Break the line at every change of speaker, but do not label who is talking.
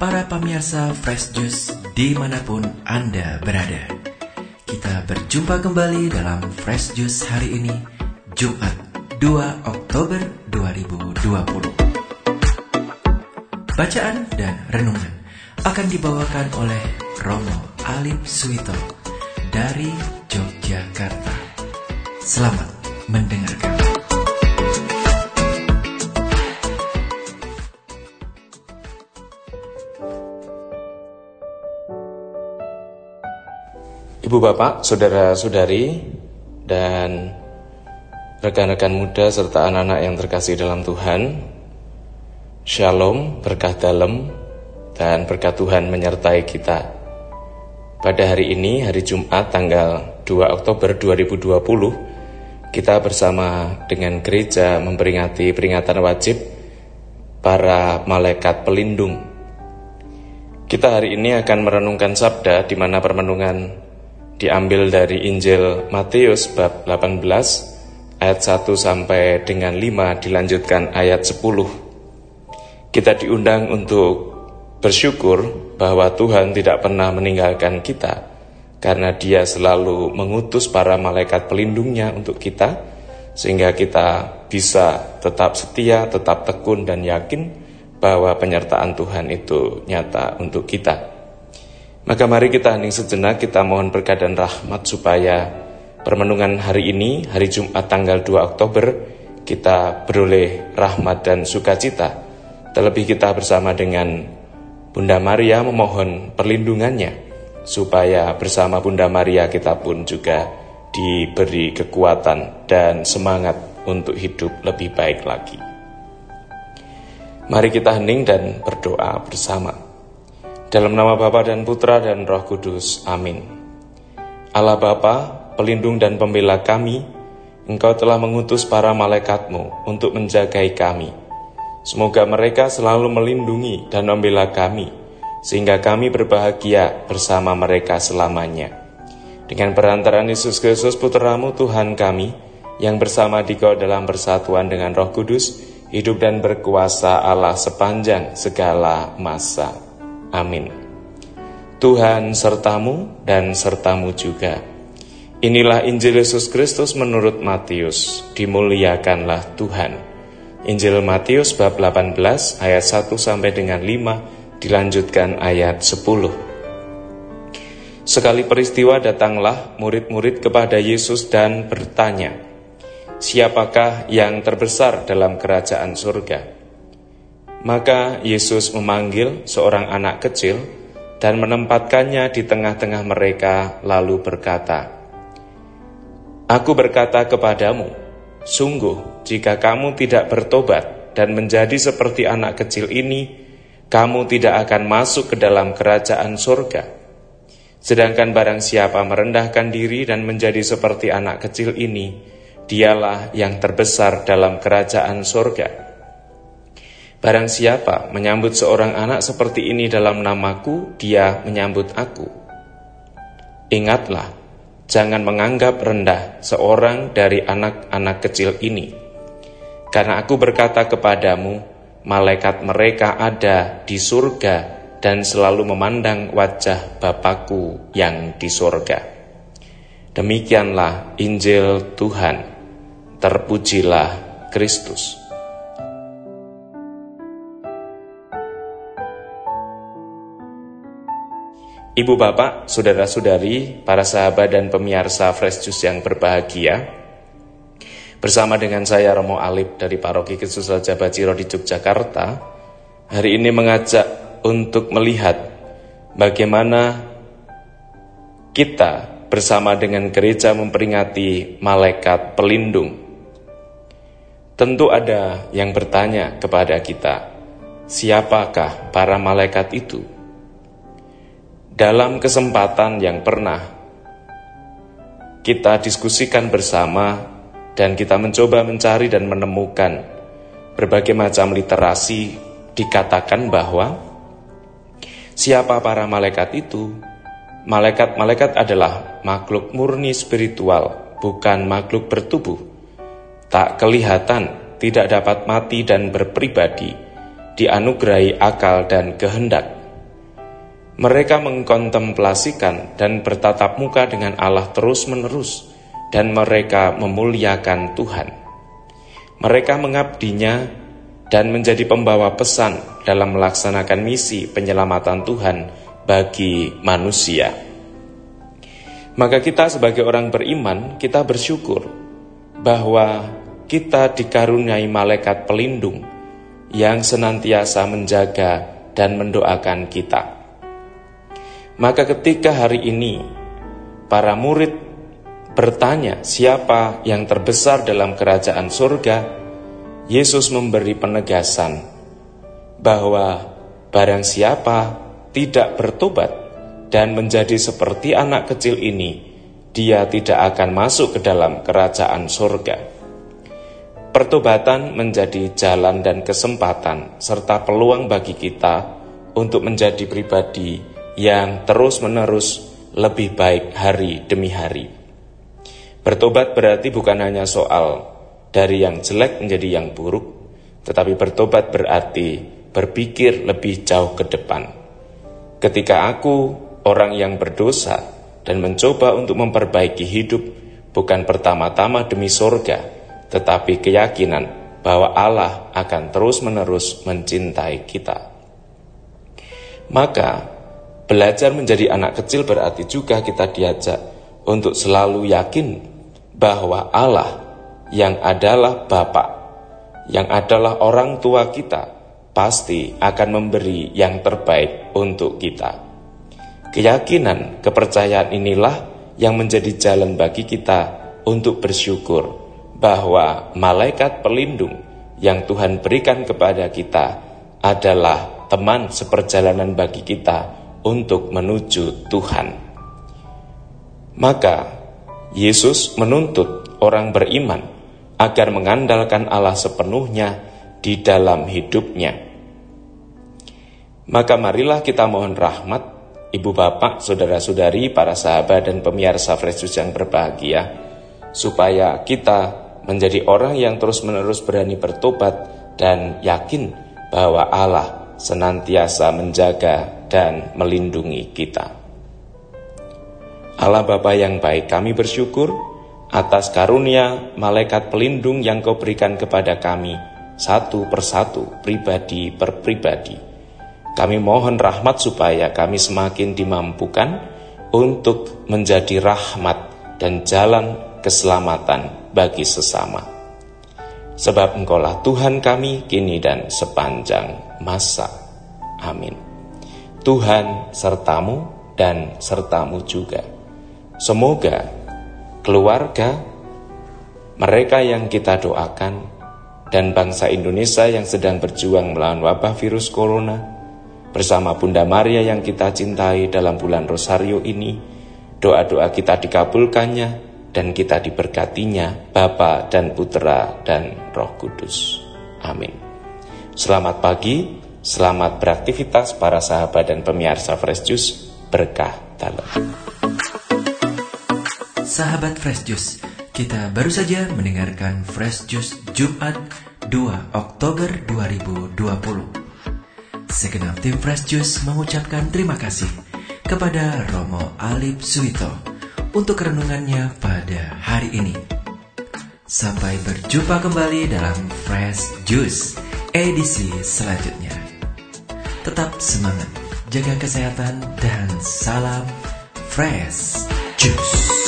Para pemirsa Fresh Juice di mana pun Anda berada Kita berjumpa kembali dalam Fresh Juice hari ini Jumat 2 Oktober 2020 Bacaan dan renungan akan dibawakan oleh Romo Alip Suito dari Yogyakarta. Selamat mendengarkan
Ibu bapak, saudara-saudari, dan rekan-rekan muda serta anak-anak yang terkasih dalam Tuhan, Shalom, berkah dalam, dan berkat Tuhan menyertai kita. Pada hari ini, hari Jumat tanggal 2 Oktober 2020, kita bersama dengan gereja memperingati peringatan wajib para malaikat pelindung. Kita hari ini akan merenungkan sabda di mana permenungan diambil dari Injil Matius bab 18 ayat 1 sampai dengan 5 dilanjutkan ayat 10. Kita diundang untuk bersyukur bahwa Tuhan tidak pernah meninggalkan kita karena dia selalu mengutus para malaikat pelindungnya untuk kita sehingga kita bisa tetap setia, tetap tekun dan yakin bahwa penyertaan Tuhan itu nyata untuk kita. Maka mari kita hening sejenak, kita mohon berkat dan rahmat supaya permenungan hari ini, hari Jumat tanggal 2 Oktober, kita beroleh rahmat dan sukacita. Terlebih kita bersama dengan Bunda Maria memohon perlindungannya, supaya bersama Bunda Maria kita pun juga diberi kekuatan dan semangat untuk hidup lebih baik lagi. Mari kita hening dan berdoa bersama. Dalam nama Bapa dan Putra dan Roh Kudus. Amin. Allah Bapa, pelindung dan pembela kami, Engkau telah mengutus para malaikatmu untuk menjagai kami. Semoga mereka selalu melindungi dan membela kami, sehingga kami berbahagia bersama mereka selamanya. Dengan perantaran Yesus Kristus Putramu Tuhan kami, yang bersama Dikau dalam persatuan dengan Roh Kudus, hidup dan berkuasa Allah sepanjang segala masa. Amin. Tuhan sertamu dan sertamu juga. Inilah Injil Yesus Kristus menurut Matius. Dimuliakanlah Tuhan. Injil Matius bab 18 ayat 1 sampai dengan 5 dilanjutkan ayat 10. Sekali peristiwa datanglah murid-murid kepada Yesus dan bertanya, Siapakah yang terbesar dalam kerajaan surga? Maka Yesus memanggil seorang anak kecil dan menempatkannya di tengah-tengah mereka, lalu berkata, "Aku berkata kepadamu, sungguh, jika kamu tidak bertobat dan menjadi seperti anak kecil ini, kamu tidak akan masuk ke dalam kerajaan surga." Sedangkan barang siapa merendahkan diri dan menjadi seperti anak kecil ini, dialah yang terbesar dalam kerajaan surga. Barang siapa menyambut seorang anak seperti ini dalam namaku, dia menyambut aku. Ingatlah, jangan menganggap rendah seorang dari anak-anak kecil ini. Karena aku berkata kepadamu, malaikat mereka ada di surga dan selalu memandang wajah Bapakku yang di surga. Demikianlah Injil Tuhan. Terpujilah Kristus. Ibu bapak, saudara-saudari, para sahabat dan pemirsa Fresh Juice yang berbahagia, bersama dengan saya Romo Alip dari Paroki Kristus Raja Bajiro di Yogyakarta, hari ini mengajak untuk melihat bagaimana kita bersama dengan gereja memperingati malaikat pelindung. Tentu ada yang bertanya kepada kita, siapakah para malaikat itu? Dalam kesempatan yang pernah kita diskusikan bersama dan kita mencoba mencari dan menemukan berbagai macam literasi dikatakan bahwa siapa para malaikat itu malaikat-malaikat adalah makhluk murni spiritual bukan makhluk bertubuh tak kelihatan tidak dapat mati dan berpribadi, dianugerahi akal dan kehendak. Mereka mengkontemplasikan dan bertatap muka dengan Allah terus-menerus, dan mereka memuliakan Tuhan. Mereka mengabdinya dan menjadi pembawa pesan dalam melaksanakan misi penyelamatan Tuhan bagi manusia. Maka kita sebagai orang beriman, kita bersyukur bahwa kita dikaruniai malaikat pelindung yang senantiasa menjaga dan mendoakan kita. Maka ketika hari ini para murid bertanya siapa yang terbesar dalam kerajaan surga, Yesus memberi penegasan bahwa barang siapa tidak bertobat dan menjadi seperti anak kecil ini, dia tidak akan masuk ke dalam kerajaan surga. Pertobatan menjadi jalan dan kesempatan serta peluang bagi kita untuk menjadi pribadi yang terus-menerus lebih baik hari demi hari. Bertobat berarti bukan hanya soal dari yang jelek menjadi yang buruk, tetapi bertobat berarti berpikir lebih jauh ke depan. Ketika aku, orang yang berdosa, dan mencoba untuk memperbaiki hidup, bukan pertama-tama demi sorga, tetapi keyakinan bahwa Allah akan terus-menerus mencintai kita. Maka, belajar menjadi anak kecil berarti juga kita diajak untuk selalu yakin bahwa Allah yang adalah Bapa, yang adalah orang tua kita, pasti akan memberi yang terbaik untuk kita. Keyakinan, kepercayaan inilah yang menjadi jalan bagi kita untuk bersyukur bahwa malaikat pelindung yang Tuhan berikan kepada kita adalah teman seperjalanan bagi kita untuk menuju Tuhan. Maka Yesus menuntut orang beriman agar mengandalkan Allah sepenuhnya di dalam hidupnya. Maka marilah kita mohon rahmat Ibu bapak, saudara-saudari, para sahabat dan pemirsa Fresh yang berbahagia, supaya kita menjadi orang yang terus-menerus berani bertobat dan yakin bahwa Allah senantiasa menjaga dan melindungi kita. Allah Bapa yang baik, kami bersyukur atas karunia malaikat pelindung yang kau berikan kepada kami satu persatu, pribadi per pribadi. Kami mohon rahmat supaya kami semakin dimampukan untuk menjadi rahmat dan jalan keselamatan bagi sesama. Sebab engkaulah Tuhan kami kini dan sepanjang masa. Amin. Tuhan sertamu dan sertamu juga. Semoga keluarga mereka yang kita doakan dan bangsa Indonesia yang sedang berjuang melawan wabah virus corona bersama Bunda Maria yang kita cintai dalam bulan Rosario ini, doa-doa kita dikabulkannya dan kita diberkatinya Bapa dan Putra dan Roh Kudus. Amin. Selamat pagi, selamat beraktivitas para sahabat dan pemirsa Fresh Juice, berkah dalam.
Sahabat Fresh Juice, kita baru saja mendengarkan Fresh Juice Jumat 2 Oktober 2020. Segenap tim Fresh Juice mengucapkan terima kasih kepada Romo Alip Suito untuk renungannya pada hari ini. Sampai berjumpa kembali dalam Fresh Juice edisi selanjutnya. Tetap semangat, jaga kesehatan, dan salam Fresh Juice.